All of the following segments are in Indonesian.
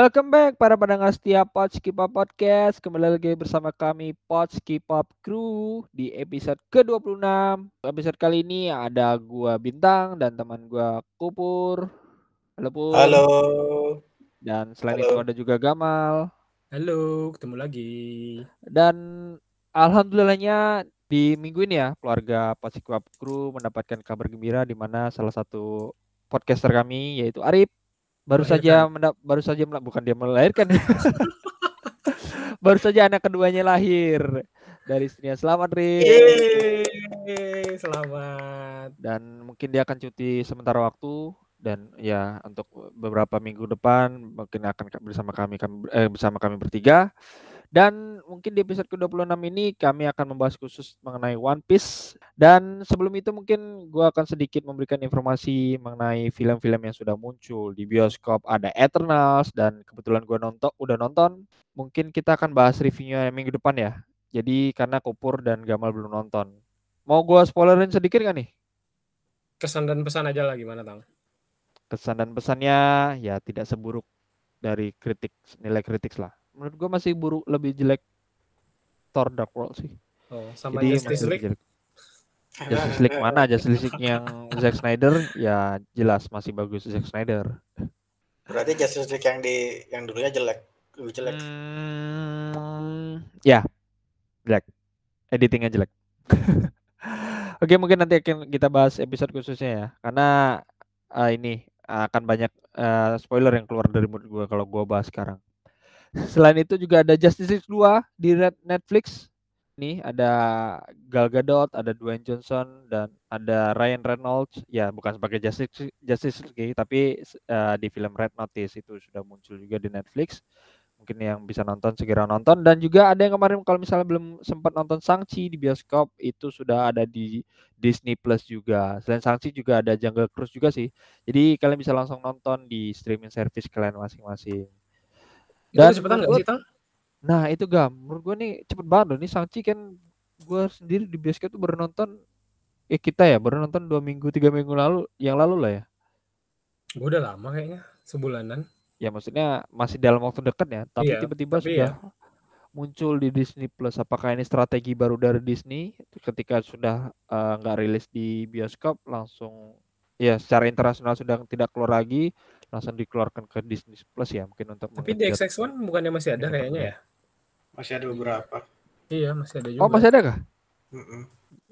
Welcome back para pendengar setia Pods K-pop Podcast. Kembali lagi bersama kami Pods K-pop Crew di episode ke-26. Episode kali ini ada gua Bintang dan teman gua Kupur. Halo Pur. Halo. Dan selain Halo. itu ada juga Gamal. Halo, ketemu lagi. Dan alhamdulillahnya di minggu ini ya keluarga Pods K-pop Crew mendapatkan kabar gembira di mana salah satu podcaster kami yaitu Arif baru saja mendap baru saja bukan dia melahirkan. Baru saja anak keduanya lahir dari istrinya. Selamat Yeay, selamat. dan mungkin dia akan cuti sementara waktu. Dan ya untuk beberapa minggu depan mungkin akan ka- bersama kami, kami eh, bersama kami bertiga dan mungkin di episode ke-26 ini kami akan membahas khusus mengenai One Piece. Dan sebelum itu mungkin gua akan sedikit memberikan informasi mengenai film-film yang sudah muncul di bioskop. Ada Eternals dan kebetulan gua nonton udah nonton. Mungkin kita akan bahas reviewnya minggu depan ya. Jadi karena Kupur dan Gamal belum nonton. Mau gua spoilerin sedikit gak nih? Kesan dan pesan aja lah gimana, Tang? kesan dan pesannya ya tidak seburuk dari kritik nilai kritik lah menurut gua masih buruk lebih jelek Thor Dark World sih. Oh, sama jadi Justice League. jelek. Justice League mana? Justice League yang Zack Snyder? Ya jelas masih bagus Zack Snyder. Berarti Justice League yang di yang dulunya jelek, lebih jelek. Hmm, ya jelek. Editingnya jelek. Oke mungkin nanti akan kita bahas episode khususnya ya. Karena eh, ini akan banyak eh, spoiler yang keluar dari mulut gua kalau gua bahas sekarang selain itu juga ada Justice League 2 di Red- Netflix. Nih ada Gal Gadot ada Dwayne Johnson dan ada Ryan Reynolds. Ya bukan sebagai Justice Justice League tapi eh, di film Red Notice itu sudah muncul juga di Netflix. Mungkin yang bisa nonton segera nonton. Dan juga ada yang kemarin kalau misalnya belum sempat nonton Shang-Chi di bioskop itu sudah ada di Disney Plus juga. Selain Shang-Chi juga ada Jungle Cruise juga sih. Jadi kalian bisa langsung nonton di streaming service kalian masing-masing Itu Dan cepetan nggak menurut sih, Tang? nah itu gam. Menurut gue nih cepet banget loh. Nih Shang-Chi kan gue sendiri di bioskop tuh baru nonton eh kita ya baru nonton dua minggu tiga minggu lalu yang lalu lah ya. Gue udah lama kayaknya, sebulanan. ya maksudnya masih dalam waktu dekat ya tapi Iya, tiba-tiba tapi sudah muncul di Disney Plus. Apakah ini strategi baru dari Disney? Ketika sudah eh, nggak rilis di bioskop langsung ya secara internasional sudah tidak keluar lagi langsung dikeluarkan ke Disney Plus ya mungkin untuk Tapi di mengejar- XX1 bukannya masih ada kayaknya ya? Masih ada beberapa. Iya, masih ada juga. oh masih ada kah Mm-mm.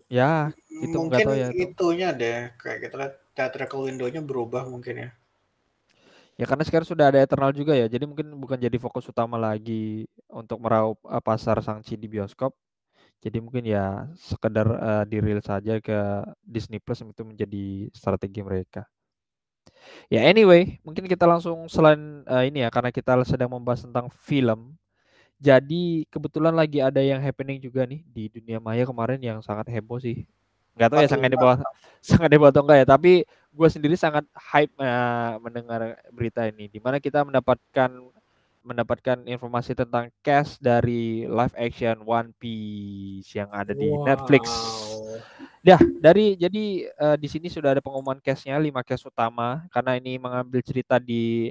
ya Itu mungkin tahu ya, itu. itunya deh kayak kita lihat theatrical window-nya berubah mungkin ya. ya karena sekarang sudah ada Eternal juga ya jadi mungkin bukan jadi fokus utama lagi untuk meraup eh, pasar Shang-Chi di bioskop jadi mungkin ya sekedar eh, dirilis saja ke Disney Plus itu menjadi strategi mereka ya anyway mungkin kita langsung selain eh, ini ya karena kita sedang membahas tentang film jadi kebetulan lagi ada yang happening juga nih di dunia maya kemarin yang sangat heboh sih nggak tahu ya sangat 45. heboh sangat heboh atau enggak ya tapi gue sendiri sangat hype eh, mendengar berita ini di mana kita mendapatkan mendapatkan informasi tentang cast dari live action One Piece yang ada di Netflix. Wow. Dah, dari jadi eh, di sini sudah ada pengumuman castnya lima cast utama karena ini mengambil cerita di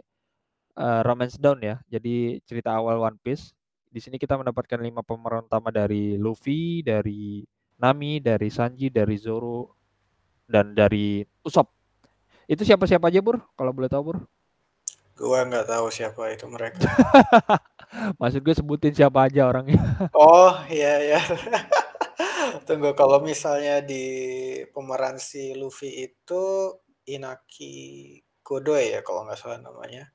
eh, Romance Dawn ya. Jadi cerita awal One Piece. Di sini kita mendapatkan lima pemeran utama dari Luffy, dari Nami, dari Sanji, dari Zoro, dan dari Usopp. Itu siapa-siapa aja, Bur? Kalau boleh tahu, Bur? Gua nggak tahu siapa itu mereka. Maksud gue sebutin siapa aja orangnya. oh iya ya. Tunggu kalau misalnya di pemeran si Luffy itu Inaki Godoy ya kalau nggak salah namanya.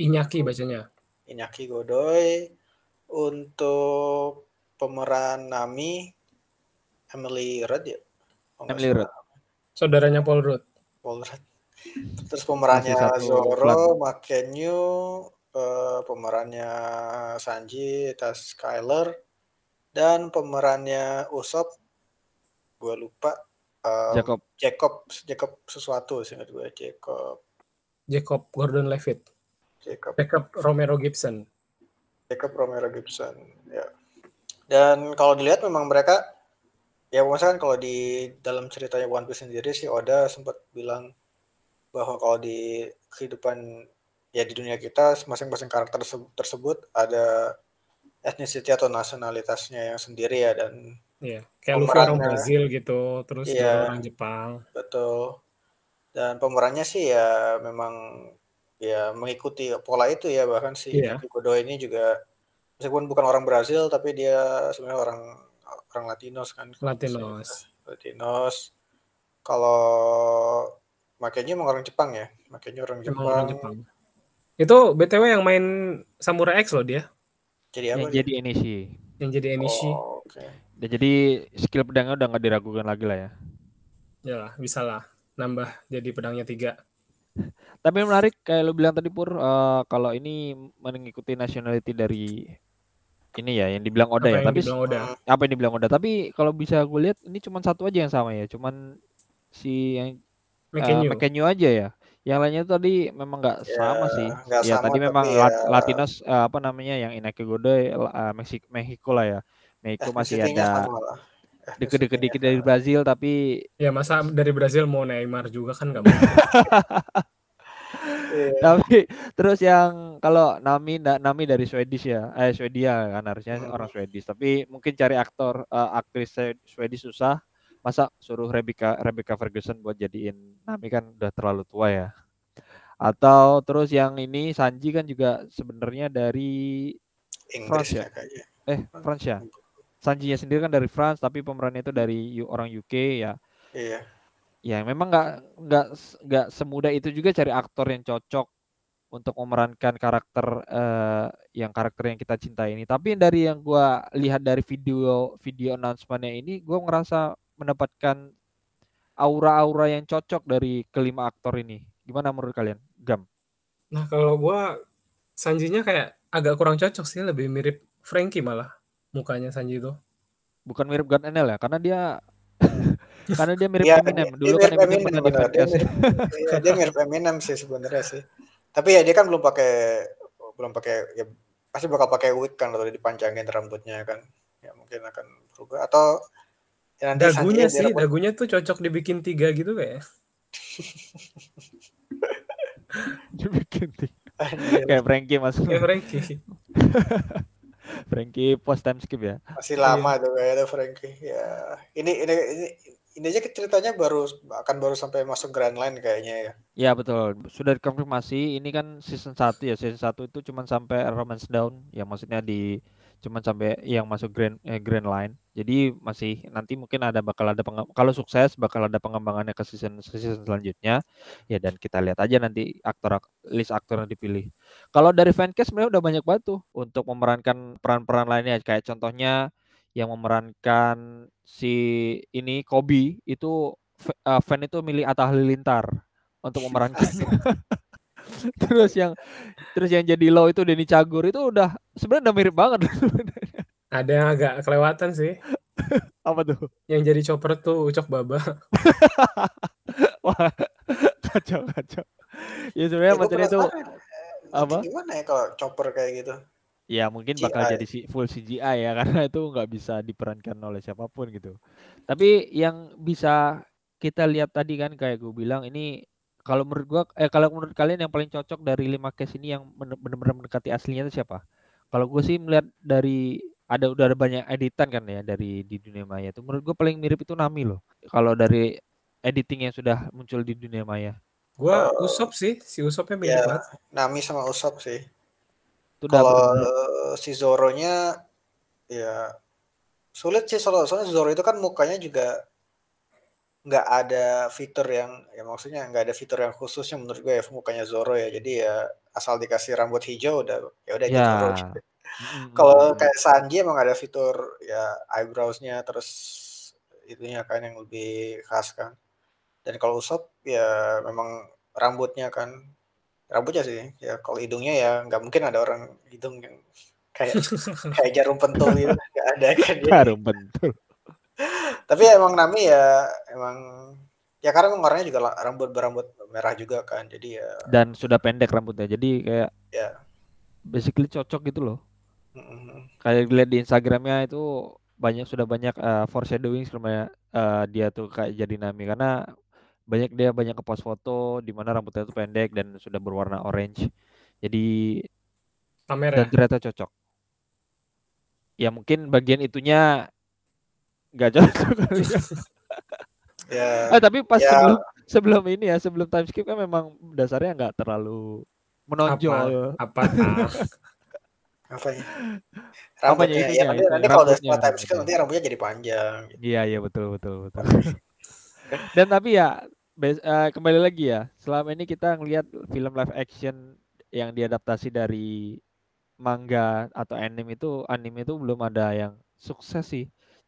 Inyaki bacanya. Inaki Godoy. Untuk pemeran Nami Emily Rudd ya. Emily. Rudd. Saudaranya Paul Rudd. Paul Rudd. Terus pemerannya Zoro, Makenyu, eh, pemerannya Sanji, Tas Skyler, dan pemerannya Usopp, gue lupa. eh, Jacob. Jacob, Jacob sesuatu sih gue Jacob, Jacob Gordon-Levitt. Jacob, Jacob Romero Gibson. Jacob Romero Gibson. Ya. Dan kalau dilihat memang mereka, ya misalkan kalau di dalam ceritanya One Piece sendiri sih Oda sempat bilang bahwa kalau di kehidupan ya di dunia kita masing-masing karakter tersebut, ada etnisiti atau nasionalitasnya yang sendiri ya dan Iya, kayak Luffy orang Brazil gitu, terus iya orang Jepang. betul dan pemerannya sih ya memang ya mengikuti pola itu ya bahkan si Iya. Ini juga meskipun bukan orang Brazil tapi dia sebenarnya orang orang Latinos kan. Latinos. Latinos kalau makanya emang orang Jepang ya makanya orang Emang orang Jepang Jepang. Itu BTW yang main Samurai X loh dia, jadi apa Yang dia? jadi ini sih. yang jadi Enishi. Oh, oke Ya, jadi skill pedangnya udah nggak diragukan lagi lah ya. Ya lah, bisa lah nambah jadi pedangnya tiga. Tapi menarik kayak lu bilang tadi Pur, eh, kalau ini mengikuti nationality dari ini ya yang dibilang Oda Apa ya. yang Tapi dibilang Oda? Apa yang dibilang Oda? Tapi kalau bisa gue lihat ini cuma satu aja yang sama ya. Cuman si yang eh, Mekenyu. Mekenyu aja ya. Yang lainnya tadi memang nggak ya sama sih. nggak Ya sama tadi memang ya Lat- Latinos eh, apa namanya yang Inaki Godoy eh, Meksiko, Meksiko lah ya. Meksiko masih etnisitinya ada deket-deket dikit dari Brazil tapi Ya masa dari Brazil mau Neymar juga kan nggak mungkin. Iya. tapi terus yang kalau Nami Nami dari Swedish ya eh Swedia kan harusnya Hmm. orang Swedish tapi mungkin cari aktor eh, aktris Swe- Swedish susah masa suruh Rebecca Rebecca Ferguson buat jadiin Nami kan udah terlalu tua ya? Atau terus yang ini Sanji kan juga sebenarnya dari France ya? Inggrisnya kayaknya. Eh France ya? Sanjinya sendiri kan dari France tapi pemerannya itu dari orang UK ya. Iya. Ya memang nggak nggak nggak semudah itu juga cari aktor yang cocok untuk memerankan karakter eh, yang karakter yang kita cintai ini. Tapi dari yang gua lihat dari video video announcementnya ini gua ngerasa mendapatkan aura-aura yang cocok dari kelima aktor ini gimana menurut kalian Gam Nah kalau gua Sanjinya kayak agak kurang cocok sih, lebih mirip Frankie malah mukanya Sanji itu. bukan mirip Gun Enel ya karena dia karena dia mirip Iya, Eminem dia, dulu dia kan mirip Eminem Eminem pernah di benar. Dia mirip, iya, dia mirip Eminem sih sebenarnya sih. Tapi ya dia kan belum pakai belum pakai ya pasti bakal pakai wig kan atau dipanjangin rambutnya kan. Ya mungkin akan berubah atau ya nanti Dagunya sih, rambut dagunya tuh cocok dibikin tiga gitu kayak. dibikin anjir, kayak Frankie masuk Kayak Frankie. Frankie post time skip ya masih lama tuh kayaknya tuh Frankie. Ya ini ini ini ini aja ceritanya baru akan baru sampai masuk Grand Line kayaknya ya. Ya betul, sudah dikonfirmasi. Ini kan season 1 ya. Season 1 itu cuma sampai Romance Down, ya maksudnya di cuma sampai yang masuk Grand eh, Grand Line. Jadi masih nanti mungkin ada bakal ada kalau sukses bakal ada pengembangannya ke season season selanjutnya. Ya dan kita lihat aja nanti aktor list aktor yang dipilih. Kalau dari fancast sebenarnya udah banyak banget tuh untuk memerankan peran-peran lainnya kayak contohnya yang memerankan si ini Kobe itu eh, fan itu milih Atta Halilintar untuk memerankan. terus yang terus yang jadi low itu Denny Cagur itu udah sebenarnya udah mirip banget Ada yang agak kelewatan sih. apa tuh Yang jadi chopper tuh Ucok Baba. wah kacau kacau ya sebenarnya Ya, macam itu nanti apa gimana ya kalau chopper kayak gitu. ya mungkin bakal CGI. jadi si full CGI ya karena itu nggak bisa diperankan oleh siapa pun gitu tapi yang bisa kita lihat tadi kan kayak gue bilang ini kalau menurut gua eh kalau menurut kalian yang paling cocok dari lima case ini yang benar-benar mendekati aslinya itu siapa? Kalau gue sih melihat dari ada udah ada banyak editan kan ya dari di dunia maya itu. Menurut gue paling mirip itu Nami loh. Kalau dari editing yang sudah muncul di dunia maya. Gua Eh, Usop sih, si Usopnya mirip ya banget. Nami sama Usopp sih. itu udah Kalau si Zoro-nya ya sulit sih soalnya, soalnya Zoro itu kan mukanya juga nggak ada fitur yang ya maksudnya nggak ada fitur yang khususnya menurut gue ya mukanya Zoro ya. Jadi ya asal dikasih rambut hijau udah ya udah aja ya Zoro. Kalau kayak Sanji emang ada fitur ya eyebrows-nya terus itunya kan yang lebih khas kan. Dan kalau Usopp ya memang rambutnya kan rambutnya sih ya kalau hidungnya ya nggak mungkin ada orang hidung yang kayak kayak jarum pentul gitu nggak ada kan jadi Harum bentul tapi ya emang Nami ya emang ya karena warnanya juga rambut berambut merah juga kan jadi ya dan sudah pendek rambutnya jadi kayak ya. basically cocok gitu loh. Mm, kayak dilihat di Instagramnya itu banyak sudah banyak eh, foreshadowing sebenarnya eh, dia tuh kayak jadi Nami. Karena banyak dia banyak ke post foto di mana rambutnya itu pendek dan sudah berwarna orange. Jadi Pamer dan ya? ternyata cocok. Ya mungkin bagian itunya nggak cocok kali ya. Ya, Ah, tapi pas ya sebelum sebelum ini ya, sebelum time skip kan memang dasarnya nggak terlalu menonjol. Apa? Apa? apanya? Apanya Rambutnya. Ya itunya, nanti itu, nanti kalau udah rambutnya, setelah time skip rambutnya. nanti rambutnya jadi panjang. gitu. Iya, iya betul betul betul. Dan tapi ya bes- eh, kembali lagi ya, selama ini kita ngelihat film live action yang diadaptasi dari manga atau anime itu anime itu belum ada yang sukses sih.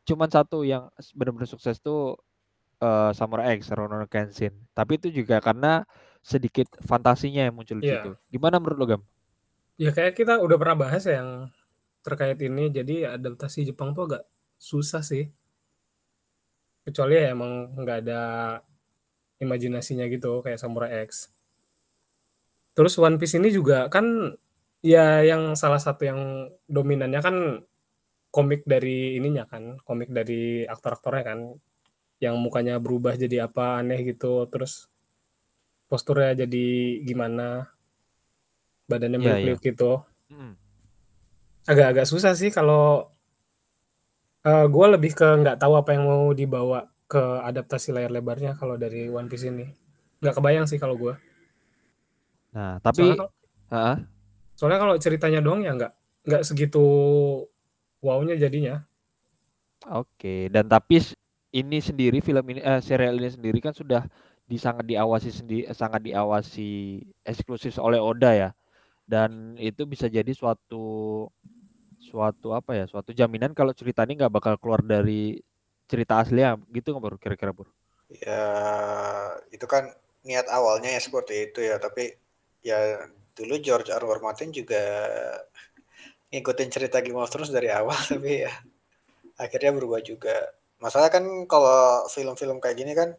Cuman satu yang benar-benar sukses tuh eh, Samurai X, Rurouni Kenshin. Tapi itu juga karena sedikit fantasinya yang muncul di Iya. situ. Gimana menurut lo, Gam? Ya kayak kita udah pernah bahas ya yang terkait ini. Jadi adaptasi Jepang tuh agak susah sih. Kecuali ya emang nggak ada imajinasinya gitu kayak Samurai X. Terus One Piece ini juga kan ya yang salah satu yang dominannya kan komik dari ininya kan, komik dari aktor-aktornya kan yang mukanya berubah jadi apa aneh gitu, terus posturnya jadi gimana, badannya iya. meliuk-liuk gitu. Mm. Agak-agak susah sih kalau eh gue lebih ke nggak tahu apa yang mau dibawa ke adaptasi layar lebarnya kalau dari One Piece ini. Nggak kebayang sih kalau gue. Nah, tapi Soalnya, kalau- Heeh. soalnya kalau ceritanya doang ya nggak nggak segitu wownya jadinya. Oke, dan tapi ini sendiri film ini eh, serial ini sendiri kan sudah di sangat diawasi sendiri sangat diawasi eksklusif oleh Oda ya. Dan itu bisa jadi suatu suatu apa ya? Suatu jaminan kalau cerita ini nggak bakal keluar dari cerita aslinya gitu nggak baru kira-kira Bro? Ya itu kan niat awalnya ya seperti itu ya, tapi ya dulu George R. R. Martin juga ngikutin cerita Game of Thrones dari awal, tapi ya akhirnya berubah juga. Masalah kan kalau film-film kayak gini kan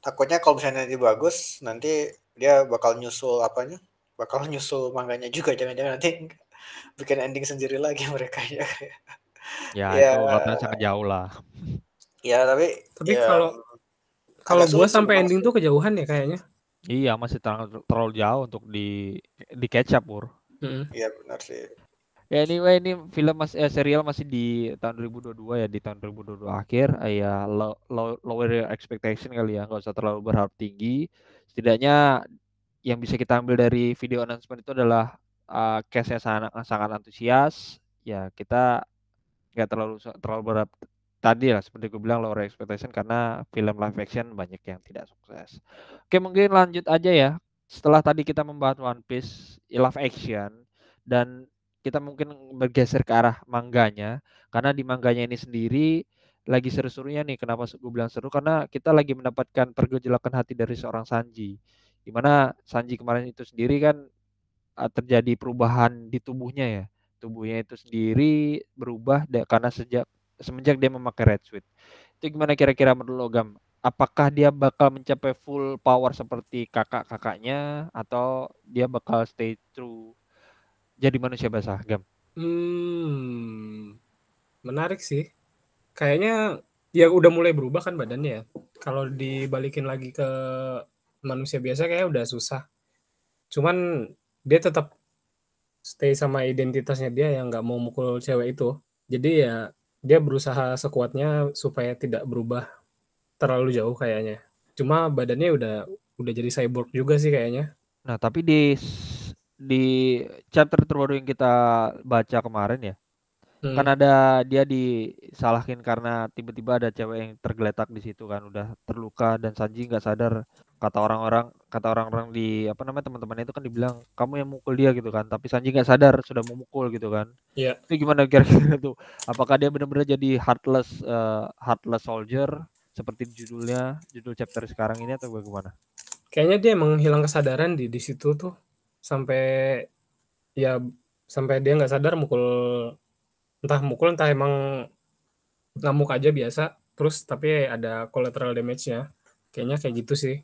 takutnya kalau misalnya nanti bagus, nanti dia bakal nyusul apanya? Bakal nyusul manganya juga, jangan-jangan nanti bikin ending sendiri lagi mereka ya. Ya, Ya. itu katanya sangat jauh lah. Ya tapi Tapi ya, kalau kalau sih sampai ending tuh kejauhan ya kayaknya. Iya, masih terlalu, terlalu jauh untuk di di catch up. Mm-mm. Iya benar sih. Ya anyway ini film mas eh, serial masih di tahun 2022 ya di tahun 2022 akhir. Eh, ya low, low, lower expectation kali ya nggak usah terlalu berharap tinggi. Setidaknya yang bisa kita ambil dari video announcement itu adalah uh, case-nya sangat sangat antusias. Ya kita nggak terlalu terlalu berharap tadi lah seperti gue bilang lower expectation karena film live action banyak yang tidak sukses. Oke mungkin lanjut aja ya. Setelah tadi kita membahas One Piece live action dan kita mungkin bergeser ke arah mangganya karena di mangganya ini sendiri lagi seru-serunya nih kenapa gue bilang seru? Karena kita lagi mendapatkan pergejolakan hati dari seorang Sanji di mana Sanji kemarin itu sendiri kan uh, terjadi perubahan di tubuhnya ya. Tubuhnya itu sendiri berubah karena sejak semenjak dia memakai red suit itu gimana kira-kira menurut lo Gam? Apakah dia bakal mencapai full power seperti kakak-kakaknya atau dia bakal stay true jadi manusia basah Gam Hmm, menarik sih. Kayaknya ya udah mulai berubah kan badannya ya. Kalau dibalikin lagi ke manusia biasa kayak udah susah. Cuman dia tetap stay sama identitasnya dia yang nggak mau mukul cewek itu. Jadi ya dia berusaha sekuatnya supaya tidak berubah terlalu jauh kayaknya. Cuma badannya udah udah jadi cyborg juga sih kayaknya. Nah, tapi di di chapter terbaru yang kita baca kemarin ya, Hmm. kan ada dia disalahin karena tiba-tiba ada cewek yang tergeletak di situ kan, udah terluka dan Sanji nggak sadar. Kata orang-orang, kata orang-orang di apa namanya teman-temannya itu kan dibilang kamu yang mukul dia gitu kan, tapi Sanji nggak sadar sudah memukul gitu kan. Iya. Itu gimana kira-kira tuh? Apakah dia benar-benar jadi heartless eh, heartless soldier seperti judulnya, judul chapter sekarang ini atau bagaimana? Kayaknya dia emang hilang kesadaran di di situ tuh sampai ya sampai dia nggak sadar mukul entah mukul entah emang ngamuk aja biasa. Terus tapi ada collateral damage-nya. Kayaknya kayak gitu sih.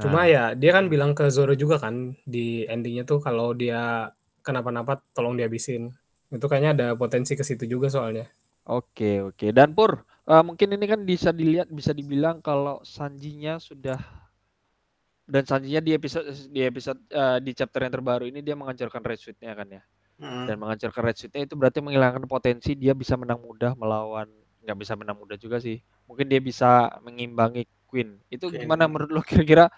Cuma Nah, ya dia kan bilang ke Zoro juga kan di endingnya tuh kalau dia kenapa-napa tolong dihabisin. Itu kayaknya ada potensi ke situ juga soalnya. Oke oke. Dan Pur eh, mungkin ini kan bisa dilihat bisa dibilang kalau Sanjinya sudah dan selanjutnya di episode di episode uh, di chapter yang terbaru ini dia menghancurkan Red Suit-nya kan ya. Hmm. Dan menghancurkan Red Suit-nya itu berarti menghilangkan potensi dia bisa menang mudah melawan nggak bisa menang mudah juga sih. Mungkin dia bisa mengimbangi Queen. Itu Queen. gimana menurut lo kira-kira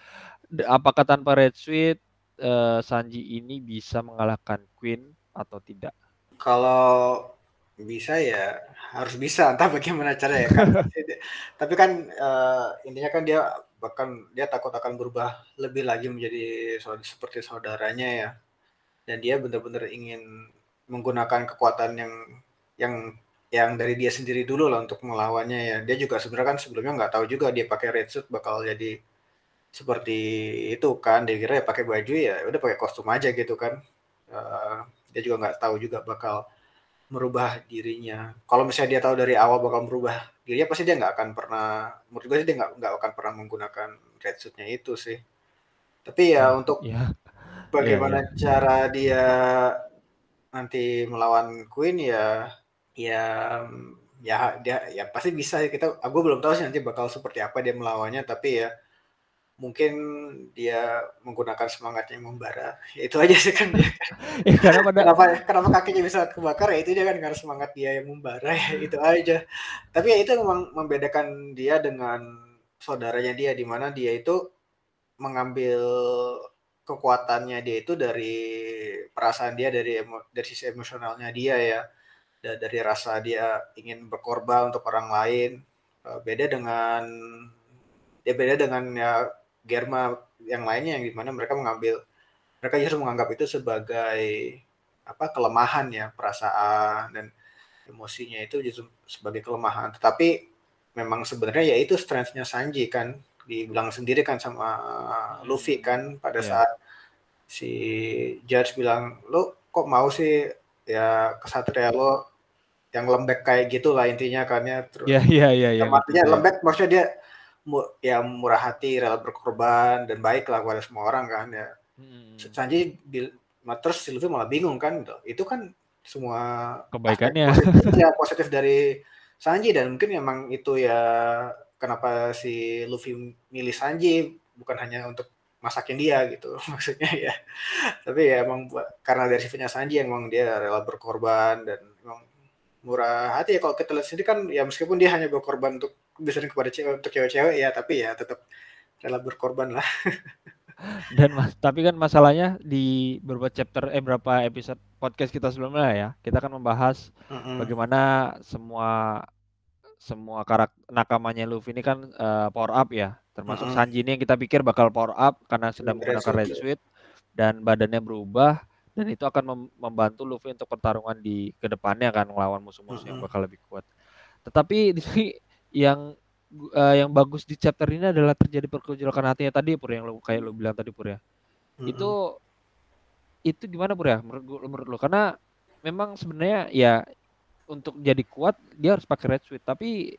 apakah tanpa Red Suit uh, Sanji ini bisa mengalahkan Queen atau tidak? Kalau bisa ya harus bisa entah bagaimana cara ya kan. Tapi kan uh, intinya kan dia bahkan dia takut akan berubah lebih lagi menjadi seperti saudaranya ya. Dan dia benar-benar ingin menggunakan kekuatan yang yang yang dari dia sendiri dulu lah untuk melawannya ya. Dia juga sebenarnya kan sebelumnya nggak tahu juga dia pakai red suit bakal jadi seperti itu kan. Dia kira ya pakai baju ya udah pakai kostum aja gitu kan. Uh, dia juga nggak tahu juga bakal merubah dirinya kalau misalnya dia tahu dari awal bakal merubah dirinya pasti dia nggak akan pernah menurut gue sih dia nggak nggak akan pernah menggunakan red suitnya itu sih tapi ya hmm, untuk yeah. bagaimana yeah, yeah. cara dia nanti melawan Queen ya ya ya dia ya pasti bisa kita aku belum tahu sih nanti bakal seperti apa dia melawannya tapi ya mungkin dia menggunakan semangatnya membara. Ya, itu aja sih kan. Ya, karena pada... kenapa kenapa kakinya bisa kebakar? Ya itu dia kan karena semangat dia yang membara. Ya itu aja. Tapi ya itu memang membedakan dia dengan saudaranya dia di mana dia itu mengambil kekuatannya dia itu dari perasaan dia dari emo, dari sisi emosionalnya dia ya. Dari rasa dia ingin berkorban untuk orang lain. Eh, beda dengan ya beda dengan ya Germa yang lainnya yang di mana mereka mengambil mereka justru menganggap itu sebagai apa kelemahan ya perasaan dan emosinya itu justru sebagai kelemahan. Tetapi memang sebenarnya ya itu strengthnya Sanji kan dibilang sendiri kan sama Luffy kan pada yeah. saat si Judge bilang lo kok mau sih ya kesatria lo yang lembek kayak gitulah intinya kan ya. Terus yeah, yeah, yeah, yeah, artinya lembek maksudnya dia ya murah hati, rela berkorban dan baik lah kepada semua orang kan ya. Hmm. Sanji terus Sylvie malah bingung kan gitu. Itu kan semua kebaikannya positif, ya positif dari Sanji dan mungkin memang itu ya kenapa si Luffy milih Sanji bukan hanya untuk masakin dia gitu maksudnya ya tapi ya emang karena dari sifatnya Sanji emang dia rela berkorban dan emang murah hati ya kalau kita lihat sendiri kan ya meskipun dia hanya berkorban untuk biasanya kepada cewek untuk cewek-cewek ya tapi ya tetap rela berkorban lah dan mas tapi kan masalahnya di beberapa chapter eh berapa episode podcast kita sebelumnya ya kita akan membahas mm -hmm. bagaimana semua semua karakter nakamanya Luffy ini kan uh, power up ya termasuk mm -hmm. Sanji ini yang kita pikir bakal power up karena sudah menggunakan red suit dan badannya berubah dan itu akan membantu Luffy untuk pertarungan di ke depannya kan melawan musuh-musuh mm -hmm. yang bakal lebih kuat. Tetapi di sini yang uh, yang bagus di chapter ini adalah terjadi pergolakan hatinya tadi Pur yang lu kayak lu bilang tadi Pur ya. Mm -hmm. Itu itu gimana Pur ya menurut menurut lu? Karena memang sebenarnya ya untuk jadi kuat dia harus pakai red suit tapi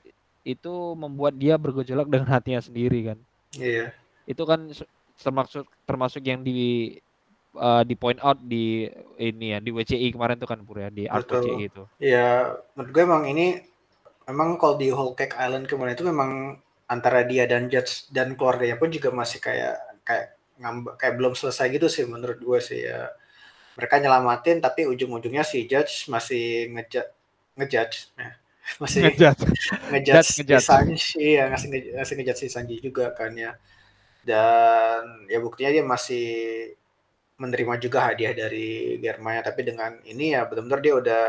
itu membuat dia bergejolak dengan hatinya sendiri kan. Iya. Yeah. Itu kan termasuk termasuk yang di uh, di point out di ini ya di WCI kemarin tuh kan Pur ya di art WCI itu. Iya, menurut gue emang ini memang kalau di Whole Cake Island kemarin itu memang antara dia dan Judge dan keluarganya pun juga masih kayak kayak ngambek kayak belum selesai gitu sih menurut gue sih ya. Mereka nyelamatin tapi ujung-ujungnya si Judge masih ngejudge ngejudge ya. masih ngejudge ngejudge si Sanji ya ngasih ngasih ngejudge si Sanji juga kan ya. Dan ya buktinya dia masih menerima juga hadiah dari Germania tapi dengan ini ya benar-benar dia udah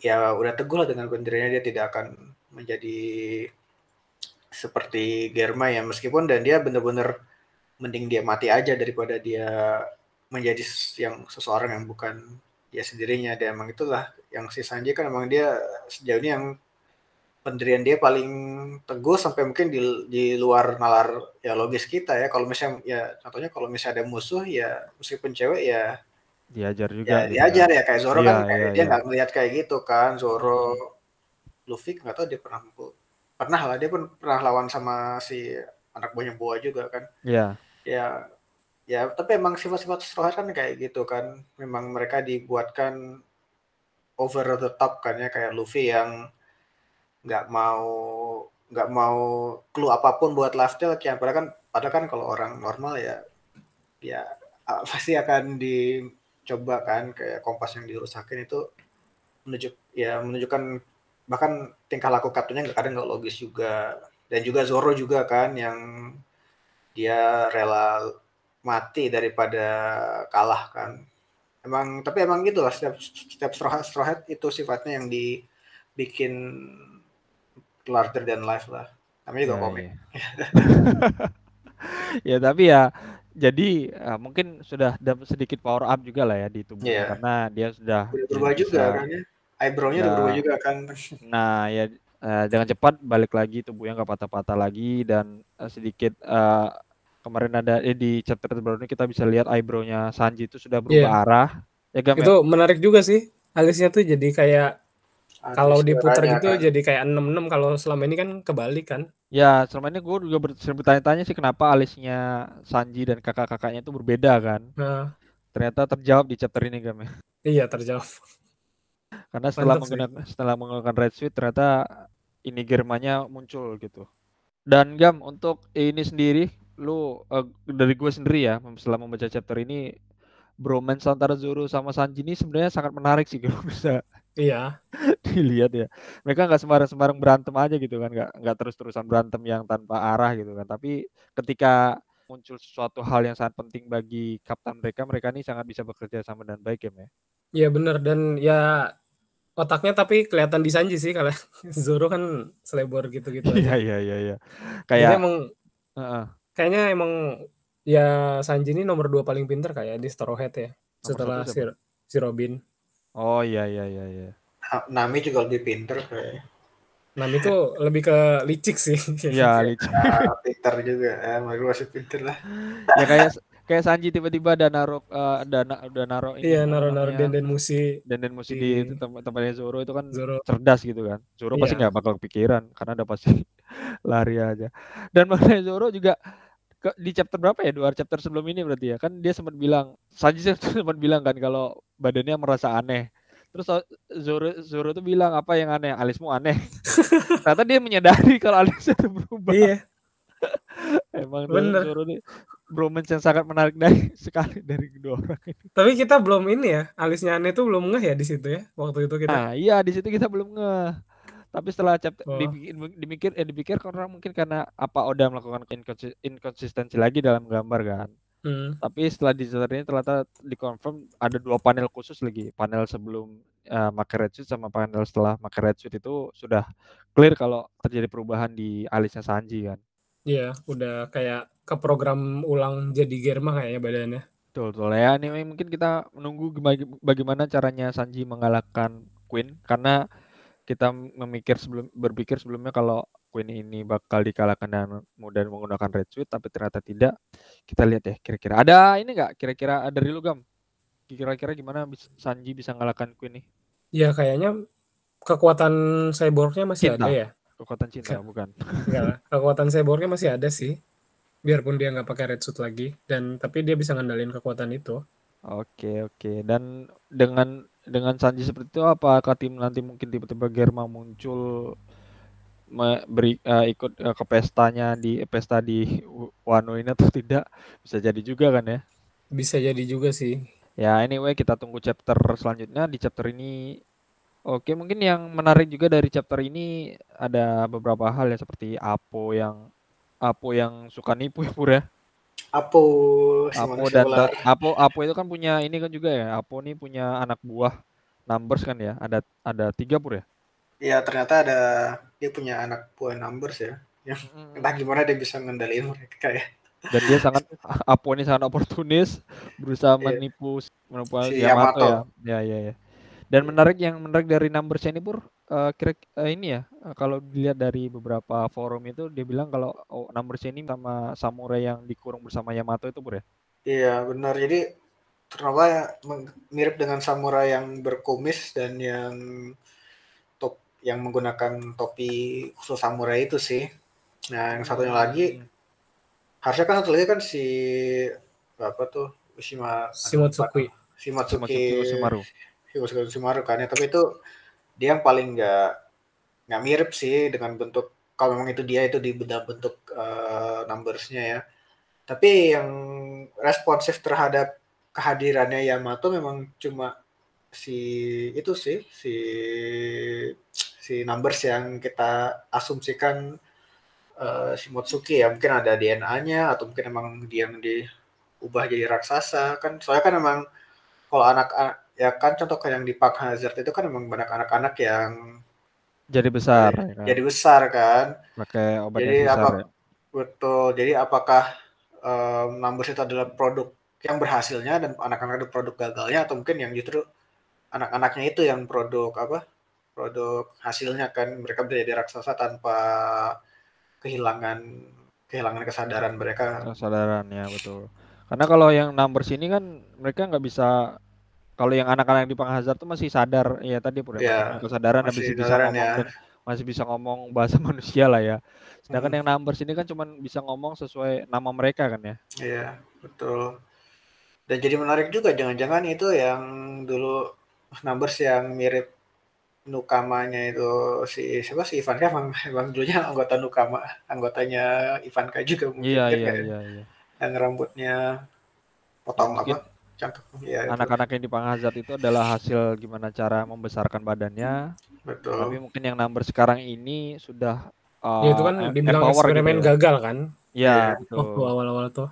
ya udah teguh lah dengan pendiriannya dia tidak akan menjadi seperti Germa ya meskipun dan dia benar-benar mending dia mati aja daripada dia menjadi yang seseorang yang bukan dia sendirinya. Dan emang itulah yang si Sanji kan emang dia sejauh ini yang pendirian dia paling teguh sampai mungkin di, di luar nalar ya logis kita ya. Kalau misalnya ya contohnya kalau misalnya ada musuh ya meskipun cewek ya diajar juga ya, diajar ya kayak Zoro ya, kan kayak ya, dia iya. nggak ya. ngelihat kayak gitu kan Zoro. Luffy nggak tahu dia pernah pernah lah dia pun pernah lawan sama si anak buahnya Boa juga kan. Ya ya ya tapi emang sifat-sifat Straw kan kayak gitu kan. Memang mereka dibuatkan over the top kan ya kayak Luffy yang nggak mau nggak mau clue apa pun buat Lifestyle kayak padahal kan padahal kan kalau orang normal ya ya pasti akan dicoba kan kayak kompas yang dirusakin itu menunjuk ya menunjukkan bahkan tingkah laku kartunya nggak kadang nggak logis juga. Dan juga Zoro juga kan yang dia rela mati daripada kalah kan. Emang tapi emang gitulah setiap setiap straw hat, straw hat itu sifatnya yang dibikin larger than life lah. Namanya juga ya, komik. ya. ya tapi ya jadi uh, mungkin sudah dapat sedikit power up juga lah ya di tubuhnya yeah. karena dia sudah berubah juga kan ya eyebrow-nya udah berubah juga kan nah ya uh, dengan cepat balik lagi tubuhnya nggak patah-patah lagi dan uh, sedikit uh, kemarin ada eh, di chapter terbaru ini kita bisa lihat eyebrow-nya Sanji itu sudah berubah yeah. arah ya Gam, itu ya? menarik juga sih alisnya tuh jadi kayak kalau diputar gitu kan. jadi kayak enam enam kalau selama ini kan kebalik kan Ya, selama ini gue juga bertanya-tanya sih kenapa alisnya Sanji dan kakak-kakaknya itu berbeda kan. Nah. Ternyata terjawab di chapter ini Gam ya. Iya terjawab. Karena setelah menggunakan setelah menggunakan red suit ternyata ini germanya muncul gitu. Dan Gam untuk ini sendiri lu uh, dari gue sendiri ya setelah membaca chapter ini bromance antara Zoro sama Sanji ini sebenarnya sangat menarik sih kalau bisa Iya. dilihat ya. Mereka nggak sembarang-sembarang berantem aja gitu kan, nggak nggak terus-terusan berantem yang tanpa arah gitu kan. Tapi ketika muncul sesuatu hal yang sangat penting bagi kapten mereka, mereka ini sangat bisa bekerja sama dan baik ya, ya. Iya benar dan ya otaknya tapi kelihatan di Sanji sih kalau Zoro kan selebor gitu-gitu Iya iya iya iya. Kayak emang uh-uh. kayaknya emang ya Sanji ini nomor dua paling pinter kayak di Straw Hat ya. Setelah si, si Robin. Oh iya iya iya iya. Nami juga lebih pinter kayak. Nami tuh lebih ke licik sih. Iya licik. Ya, pinter juga ya, masih masih pinter lah. ya kayak kayak Sanji tiba-tiba ada naruh uh, dana udah naruh ini. Iya naruh naruh den den musi. Den den musi di, di tempat tempatnya Zoro itu kan Zoro. cerdas gitu kan. Zoro iya. pasti nggak bakal kepikiran karena ada pasti lari aja. Dan mengenai Zoro juga di chapter berapa ya? Dua chapter sebelum ini berarti ya? Kan dia sempat bilang Sanji sempat bilang kan kalau badannya merasa aneh. Terus Zoro Zoro tuh bilang apa yang aneh? Alismu aneh. Ternyata dia menyadari kalau alisnya itu berubah. Iya. Emang Bener. Zoro ini bromance yang sangat menarik dari sekali dari kedua orang ini. Tapi kita belum ini ya alisnya aneh tuh belum ngeh ya di situ ya waktu itu kita. Nah iya di situ kita belum ngeh tapi setelah chapter oh. dipikir eh dipikir karena mungkin karena apa Oda melakukan inkonsistensi lagi dalam gambar kan Hmm. Tapi setelah di ini ternyata dikonfirm ada dua panel khusus lagi. Panel sebelum uh, pakai red suit sama panel setelah pakai red suit itu sudah clear kalau terjadi perubahan di alisnya Sanji kan. Iya, udah kayak ke program ulang jadi Germa kayaknya badannya. Betul, betul ya. Ini mungkin kita menunggu bagaimana caranya Sanji mengalahkan Queen karena kita memikir sebelum berpikir sebelumnya kalau Queen ini bakal dikalahkan dengan mudah menggunakan red suit tapi ternyata tidak. Kita lihat ya kira-kira ada ini enggak kira-kira ada dari lu Gam? Kira-kira gimana Sanji bisa mengalahkan Queen nih? Ya kayaknya kekuatan cyborgnya masih cinta. ada ya. Kekuatan cinta Ke bukan. Enggak, kekuatan cyborgnya masih ada sih. Biarpun dia nggak pakai red suit lagi dan tapi dia bisa ngandalin kekuatan itu. Oke, oke. Dan dengan dengan Sanji seperti itu apakah tim nanti mungkin tiba-tiba Germa muncul beri uh, ikut uh, ke pestanya di pesta di Wano ini atau tidak? Bisa jadi juga kan ya? Bisa jadi juga sih. Ya anyway kita tunggu chapter selanjutnya di chapter ini. Oke mungkin yang menarik juga dari chapter ini ada beberapa hal ya seperti Apo yang Apo yang suka nipu ya ya Apo Apo dan Apo Apo itu kan punya ini kan juga ya. Apo nih punya anak buah numbers kan ya. Ada ada tiga pur ya. Iya ternyata ada dia punya anak buah numbers ya. Yang hmm. entah gimana dia bisa ngendaliin mereka ya. Dan dia sangat Apo ini sangat oportunis berusaha yeah. menipu menipu si Yamato, Yamato ya. Ya ya ya. Dan menarik yang menarik dari numbers ini pur uh, kira uh, ini ya uh, kalau dilihat dari beberapa forum itu dia bilang kalau oh, numbers ini sama samurai yang dikurung bersama Yamato itu pur ya. Iya benar jadi ternyata mirip dengan samurai yang berkumis dan yang top yang menggunakan topi khusus samurai itu sih. Nah yang satunya hmm. lagi harusnya kan satu lagi kan si apa tuh Shima Shimotsuki Shimotsuki Shimaru Hiroshima Sumaru kan ya tapi itu dia yang paling nggak nggak mirip sih dengan bentuk kalau memang itu dia itu di benda bentuk uh, numbersnya ya. Tapi yang responsif terhadap kehadirannya Yamato memang cuma si itu sih si si numbers yang kita asumsikan uh, si Motsuki ya. Mungkin ada DNA-nya atau mungkin emang dia yang diubah jadi raksasa kan. Soalnya kan emang kalau anak ya kan contoh kayak yang di Park Hazard itu kan emang banyak anak-anak yang jadi besar jadi, ya kan? jadi besar kan pakai obat jadi yang besar, apa ya? betul jadi apakah um, numbers itu adalah produk yang berhasilnya dan anak-anak itu produk gagalnya atau mungkin yang justru anak-anaknya itu yang produk apa produk hasilnya kan mereka menjadi raksasa tanpa kehilangan kehilangan kesadaran mereka kesadaran ya betul karena kalau yang numbers ini kan mereka nggak bisa kalau yang anak-anak di Panghazard tuh masih sadar ya tadi pun ya, kesadaran masih bisa ngomong ya. masih bisa ngomong bahasa manusia lah ya sedangkan hmm. yang numbers ini kan cuma bisa ngomong sesuai nama mereka kan ya iya betul dan jadi menarik juga jangan-jangan itu yang dulu numbers yang mirip Nukamanya itu si siapa si Ivanka emang, emang dulunya anggota Nukama anggotanya Ivanka juga mungkin iya, kan, iya, iya, iya. yang rambutnya potong mungkin apa cangkep ya, anak-anak yang di Panghazard itu adalah hasil gimana cara membesarkan badannya. Betul. Tapi mungkin yang number sekarang ini sudah uh, ya itu kan dibilang eksperimen gitu ya. gagal kan? Ya, ya. betul. Oh, awal-awal tuh.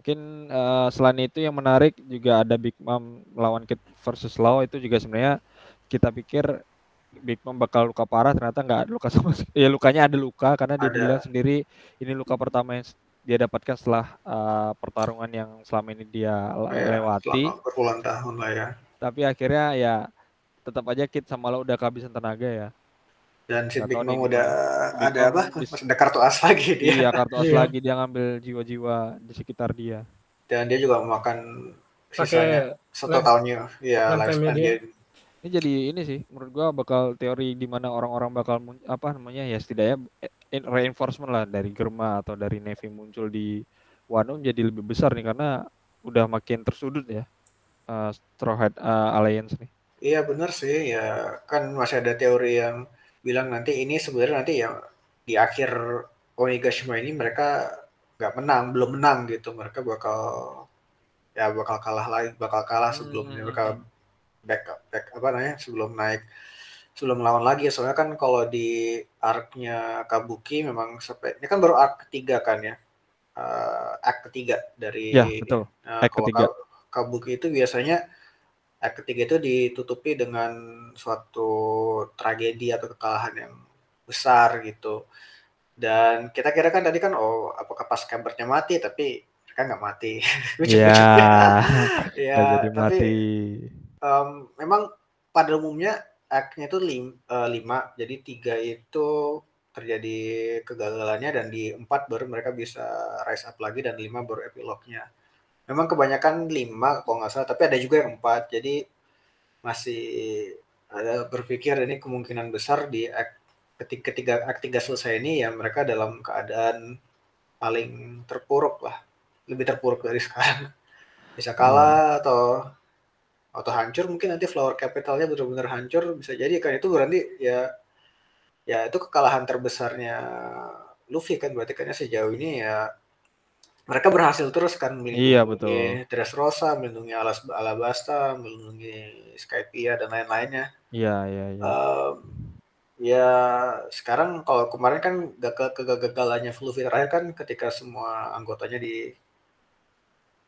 Mungkin uh, selain itu yang menarik juga ada Big Mom lawan Kid versus Law. Itu juga sebenarnya kita pikir Big Mom bakal luka parah. Ternyata nggak ada luka sama ya lukanya ada luka karena dia ada. bilang sendiri ini luka pertama yang dia dapatkan setelah uh, pertarungan yang selama ini dia ya, lewati berpuluhan tahun lah ya tapi akhirnya ya tetap aja Kid sama Law udah kehabisan tenaga ya dan si Big Mom udah Big ada apa? Masih ada kartu as lagi dia. Iya, kartu as iya. lagi dia ngambil jiwa-jiwa di sekitar dia. Dan dia juga memakan sisanya satu tahunnya. Iya, lifespan dia. Ini jadi ini sih menurut gua bakal teori di mana orang-orang bakal apa namanya ya setidaknya reinforcement lah dari Germa atau dari Navy muncul di Wano jadi lebih besar nih karena udah makin tersudut ya uh, Straw Hat uh, Alliance nih. Iya benar sih ya kan masih ada teori yang bilang nanti ini sebenarnya nanti ya di akhir Onigashima ini mereka nggak menang, belum menang gitu. Mereka bakal ya bakal kalah lagi, bakal kalah sebelum hmm. mereka back back apa namanya sebelum naik sebelum melawan lagi soalnya kan kalau di arc-nya Kabuki memang sampai ini kan baru arc ketiga kan ya uh, arc ketiga dari ya, betul. Uh, arc ketiga. Kabuki itu biasanya act ketiga itu ditutupi dengan suatu tragedi atau kekalahan yang besar gitu. Dan kita kira kan tadi kan oh apakah pas kabarnya mati tapi mereka nggak mati. Iya. ya, jadi tapi, mati. Um, memang pada umumnya act-nya itu lim, uh, lima, jadi tiga itu terjadi kegagalannya dan di empat baru mereka bisa rise up lagi dan lima baru epilognya. Memang kebanyakan lima kalau nggak salah tapi ada juga yang empat. Jadi masih ada berpikir ini kemungkinan besar di act ketika ketiga act tiga selesai ini ya mereka dalam keadaan paling terpuruk lah. Lebih terpuruk dari sekarang. Bisa kalah hmm. atau atau hancur mungkin nanti flower capitalnya benar-benar hancur bisa jadi kan itu berarti ya ya itu kekalahan terbesarnya Luffy kan berarti kan ya sejauh ini ya mereka berhasil terus kan melindungi iya, betul. Dressrosa, melindungi Alas Alabasta, melindungi Skypia dan lain-lainnya. Iya, iya, iya. Um, ya sekarang kalau kemarin kan gagal kegagalannya Fluffy terakhir kan ketika semua anggotanya di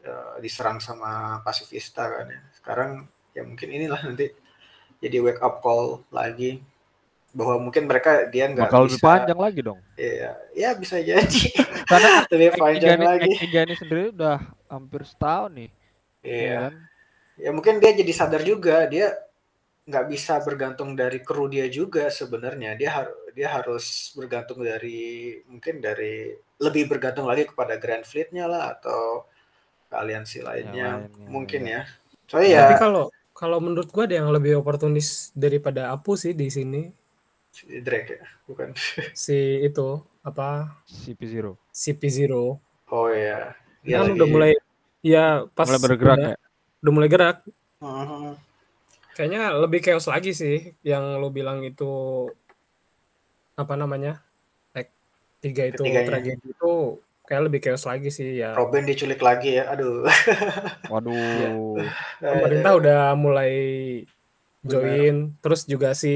uh, diserang sama pasifista kan ya. Sekarang ya mungkin inilah nanti jadi wake up call lagi bahwa mungkin mereka dia nggak bakal bisa, lebih panjang lagi dong. Iya, ya bisa jadi. Karena lebih panjang ini, lagi. Tiga ini sendiri udah hampir setahun nih. Iya. Ya, kan? ya mungkin dia jadi sadar juga dia nggak bisa bergantung dari kru dia juga sebenarnya dia harus dia harus bergantung dari mungkin dari lebih bergantung lagi kepada Grand Fleet-nya lah atau aliansi lainnya, lainnya mungkin ya. ya. Soalnya ya. Tapi kalau kalau menurut gua ada yang lebih oportunis daripada Apu sih di sini Si Drake ya, bukan. Si itu apa? CP0. CP0. Oh iya. Dia kan lagi... udah mulai ya pas mulai bergerak udah, ya. Udah mulai gerak. Uh-huh. Kayaknya lebih chaos lagi sih yang lo bilang itu apa namanya? Like tiga itu Ketiganya. tragedi itu kayak lebih chaos lagi sih ya. Robin diculik lagi ya. Aduh. Waduh. Pemerintah udah mulai join, terus juga si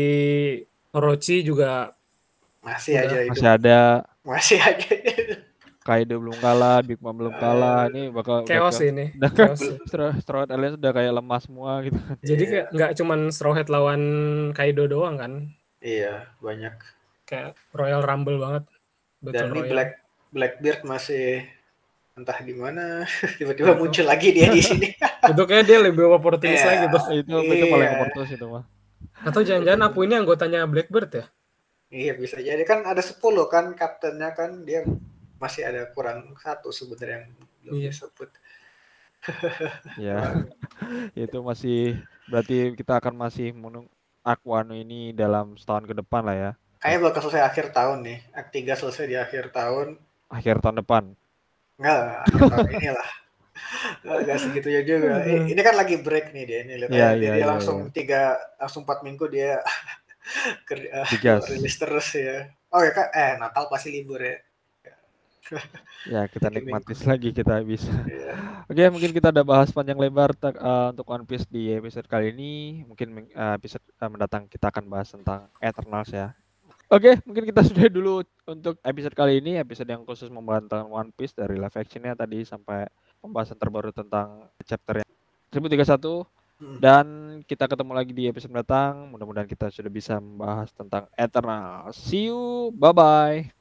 Orochi juga masih Udah. aja itu. Masih ada Masih aja. Kaido belum kalah, Big Mom belum kalah. Ini bakal chaos ini. Udah Chaos. Straw Straw Hat Alliance udah kayak lemah semua gitu kan. Jadi Iya. kayak nggak cuman Straw Hat lawan Kaido doang kan. Iya, banyak. Kayak Royal Rumble banget. Dan Battle ini Royale. Black Blackbeard masih entah di mana tiba-tiba muncul lagi dia di sini. Itu kayak dia lebih opportunis Iya. lagi tuh. itu itu paling Iya. oportunis itu mah. Atau jangan-jangan Apu ini anggotanya Blackbird ya? Iya bisa jadi kan ada 10 kan kaptennya kan dia masih ada kurang satu sebenarnya yang belum Iya. disebut. Ya. itu masih berarti kita akan masih menung Aquano ini dalam setahun ke depan lah ya. Kayaknya bakal selesai akhir tahun nih. Act 3 selesai di akhir tahun. Akhir tahun depan. Enggak, inilah. Enggak segitunya juga. I- Ini kan lagi break nih dia. Ini lihat Iya, aja, iya, dia iya, langsung tiga, langsung empat minggu dia ker- eh, Digas. rilis terus ya. Oh ya kak, eh Natal pasti libur ya. Ya, kita nikmati lagi kita bisa. Iya. Oke, mungkin kita udah bahas panjang lebar eh, untuk One Piece di episode kali ini. Mungkin eh, episode eh, mendatang kita akan bahas tentang Eternals ya. Oke, mungkin kita sudah dulu untuk episode kali ini, episode yang khusus membahas tentang One Piece dari live actionnya tadi sampai pembahasan terbaru tentang chapter yang 1031 Hmm. dan kita ketemu lagi di episode mendatang. Mudah-mudahan kita sudah bisa membahas tentang Eternals. See you, bye bye.